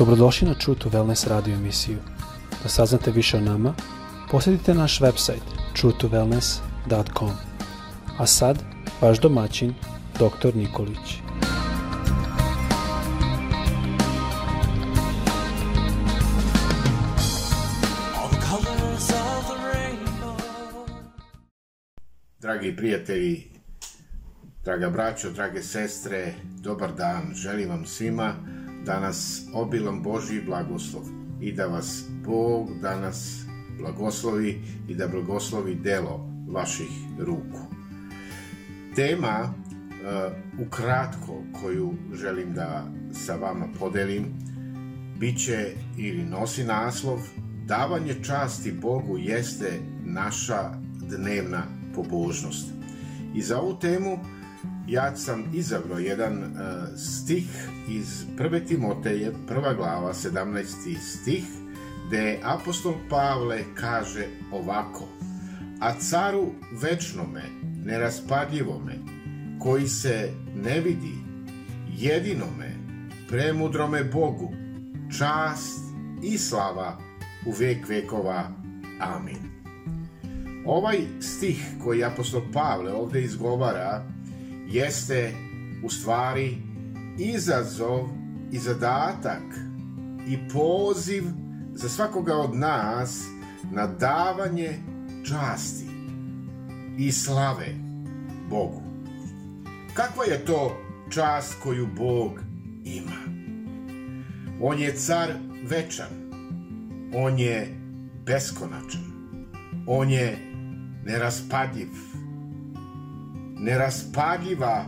Dobrodošli na True to Wellness radio emisiju. Da saznate više o nama, posjetite naš website truetowellness.com. A sad, vaš domaćin, dr. Nikolić. Dragi prijatelji, draga braćo, drage sestre, dobar dan, želim vam svima danas obilan Božji blagoslov i da vas Bog danas blagoslovi i da blagoslovi delo vaših ruku. Tema uh, ukratko koju želim da sa vama podelim biće ili nosi naslov davanje časti Bogu jeste naša dnevna pobožnost. I za ovu temu uh, ja sam izabrao jedan e, stih iz prve Timoteje, prva glava, 17. stih, gde apostol Pavle kaže ovako A caru večnome, neraspadljivome, koji se ne vidi, jedinome, premudrome Bogu, čast i slava u vek vekova. Amin. Ovaj stih koji apostol Pavle ovde izgovara jeste u stvari izazov i zadatak i poziv za svakoga od nas na davanje časti i slave Bogu. Kakva je to čast koju Bog ima? On je car večan, on je beskonačan, on je neraspadljiv, neraspagljiva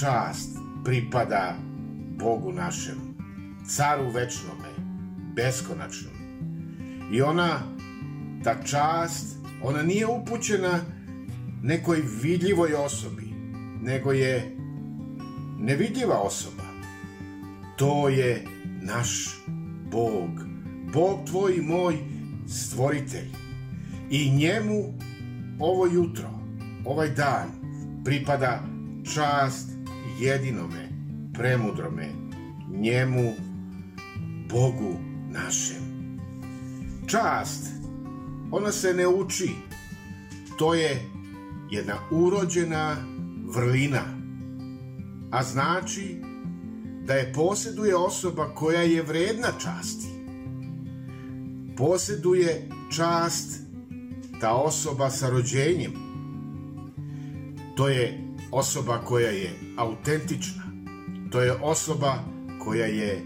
čast pripada Bogu našem, caru večnome, beskonačnom. I ona, ta čast, ona nije upućena nekoj vidljivoj osobi, nego je nevidljiva osoba. To je naš Bog, Bog tvoj i moj stvoritelj. I njemu ovo jutro, ovaj dan, pripada čast jedinome, premudrome, njemu, Bogu našem. Čast, ona se ne uči, to je jedna urođena vrlina, a znači da je poseduje osoba koja je vredna časti. Poseduje čast ta osoba sa rođenjem, To je osoba koja je autentična. To je osoba koja je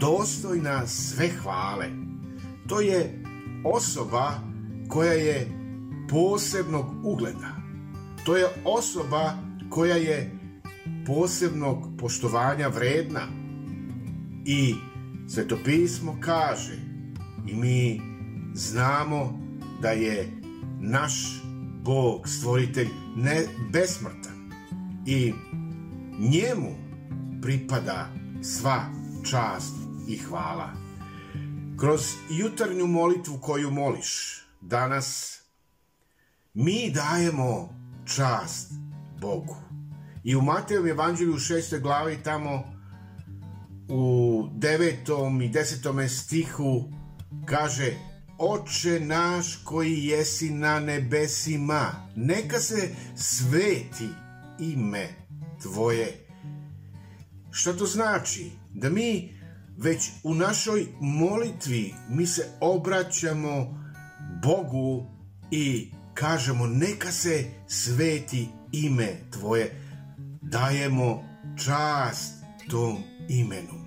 dostojna sve hvale. To je osoba koja je posebnog ugleda. To je osoba koja je posebnog poštovanja vredna. I Svetopismo kaže i mi znamo da je naš Bog, stvoritelj, ne, besmrtan. I njemu pripada sva čast i hvala. Kroz jutarnju molitvu koju moliš danas, mi dajemo čast Bogu. I u Matejevom evanđelju u šestoj glavi tamo u devetom i desetom stihu kaže Oče naš koji jesi na nebesima, neka se sveti ime Tvoje. Šta to znači? Da mi već u našoj molitvi mi se obraćamo Bogu i kažemo neka se sveti ime Tvoje. Dajemo čast tom imenu.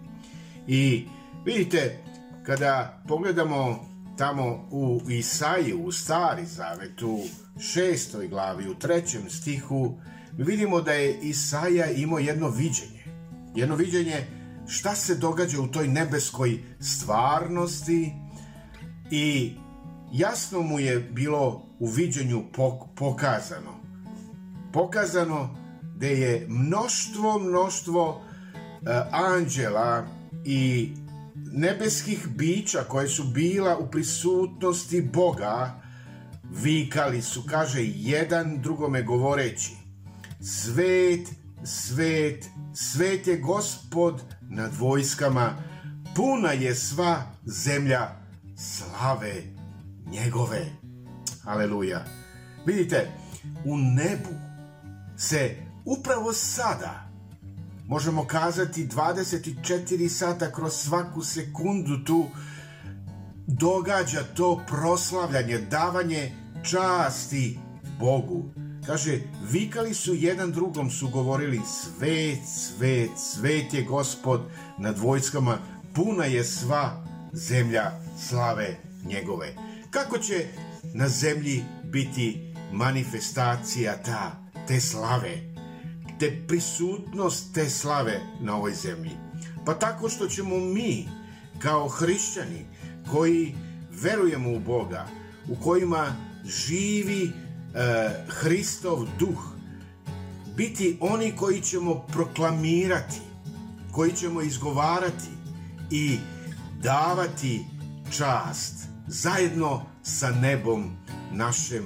I vidite, kada pogledamo tamo u Isaju, u Stari Zavet, u šestoj glavi, u trećem stihu, mi vidimo da je Isaja imao jedno viđenje. Jedno viđenje šta se događa u toj nebeskoj stvarnosti i jasno mu je bilo u viđenju pokazano. Pokazano da je mnoštvo, mnoštvo e, anđela i nebeskih bića koje su bila u prisutnosti Boga, vikali su, kaže, jedan drugome govoreći, svet, svet, svet je gospod nad vojskama, puna je sva zemlja slave njegove. Aleluja. Vidite, u nebu se upravo sada možemo kazati 24 sata kroz svaku sekundu tu događa to proslavljanje, davanje časti Bogu. Kaže, vikali su jedan drugom, su govorili svet, svet, svet je gospod nad vojskama, puna je sva zemlja slave njegove. Kako će na zemlji biti manifestacija ta, te slave? te prisutnost te slave na ovoj zemlji. Pa tako što ćemo mi, kao hrišćani, koji verujemo u Boga, u kojima živi e, Hristov duh, biti oni koji ćemo proklamirati, koji ćemo izgovarati i davati čast zajedno sa nebom našem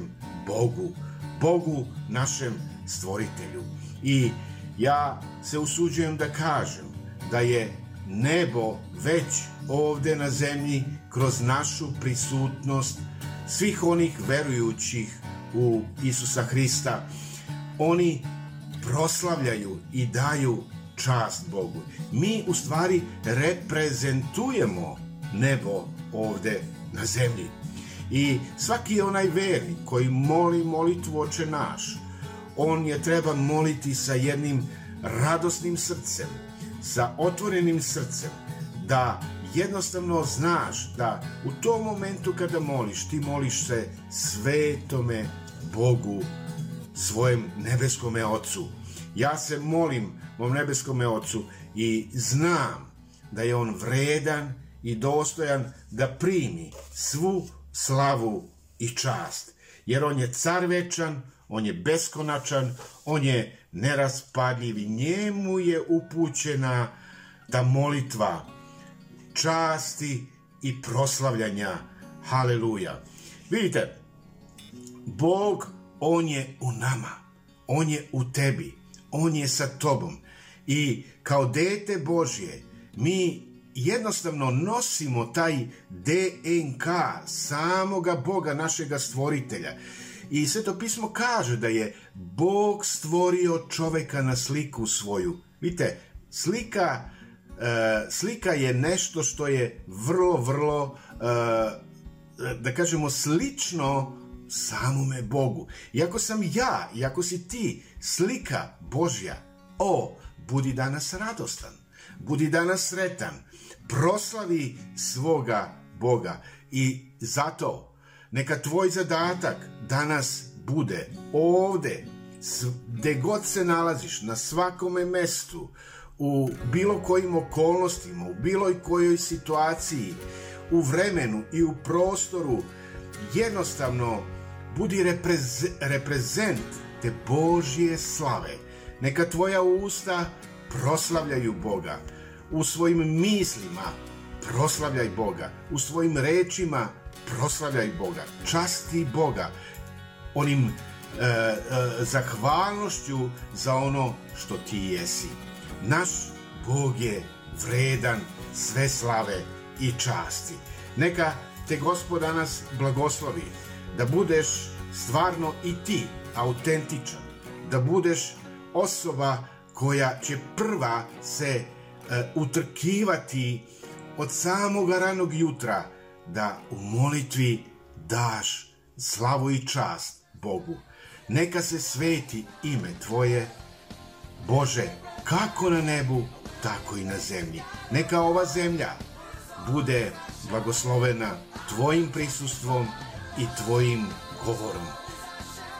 Bogu, Bogu našem stvoritelju. I ja se usuđujem da kažem da je nebo već ovde na zemlji kroz našu prisutnost svih onih verujućih u Isusa Hrista. Oni proslavljaju i daju čast Bogu. Mi u stvari reprezentujemo nebo ovde na zemlji. I svaki onaj veri koji moli molitvu oče naš, on je treba moliti sa jednim radosnim srcem, sa otvorenim srcem, da jednostavno znaš da u tom momentu kada moliš, ti moliš se svetome Bogu, svojem nebeskome Ocu. Ja se molim mom nebeskome Ocu i znam da je on vredan i dostojan da primi svu slavu i čast, jer on je car večan, on je beskonačan, on je neraspadljiv i njemu je upućena ta molitva časti i proslavljanja. Haleluja. Vidite, Bog, on je u nama, on je u tebi, on je sa tobom. I kao dete Božje, mi jednostavno nosimo taj DNK samoga Boga, našega stvoritelja. I sveto pismo kaže da je Bog stvorio čoveka na sliku svoju. Vidite, slika, e, slika je nešto što je vrlo, vrlo, e, da kažemo, slično samome Bogu. Iako sam ja, iako si ti slika Božja, o, budi danas radostan, budi danas sretan, proslavi svoga Boga. I zato Neka tvoj zadatak danas bude ovde, gde god se nalaziš, na svakome mestu, u bilo kojim okolnostima, u bilo kojoj situaciji, u vremenu i u prostoru, jednostavno budi reprez, reprezent te Božje slave. Neka tvoja usta proslavljaju Boga. U svojim mislima proslavljaj Boga. U svojim rečima proslavljaj Boga, časti Boga onim e, e, zahvalnošću za ono što ti jesi. Naš Bog je vredan sve slave i časti. Neka te gospod danas blagoslovi da budeš stvarno i ti autentičan, da budeš osoba koja će prva se e, utrkivati od samog ranog jutra da u molitvi daš slavu i čast Bogu. Neka se sveti ime Tvoje, Bože, kako na nebu, tako i na zemlji. Neka ova zemlja bude blagoslovena Tvojim prisustvom i Tvojim govorom.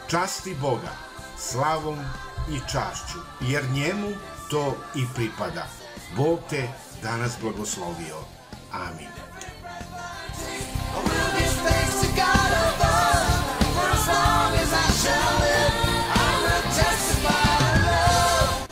Časti Boga slavom i čašću, jer njemu to i pripada. Bog te danas blagoslovio. Amin.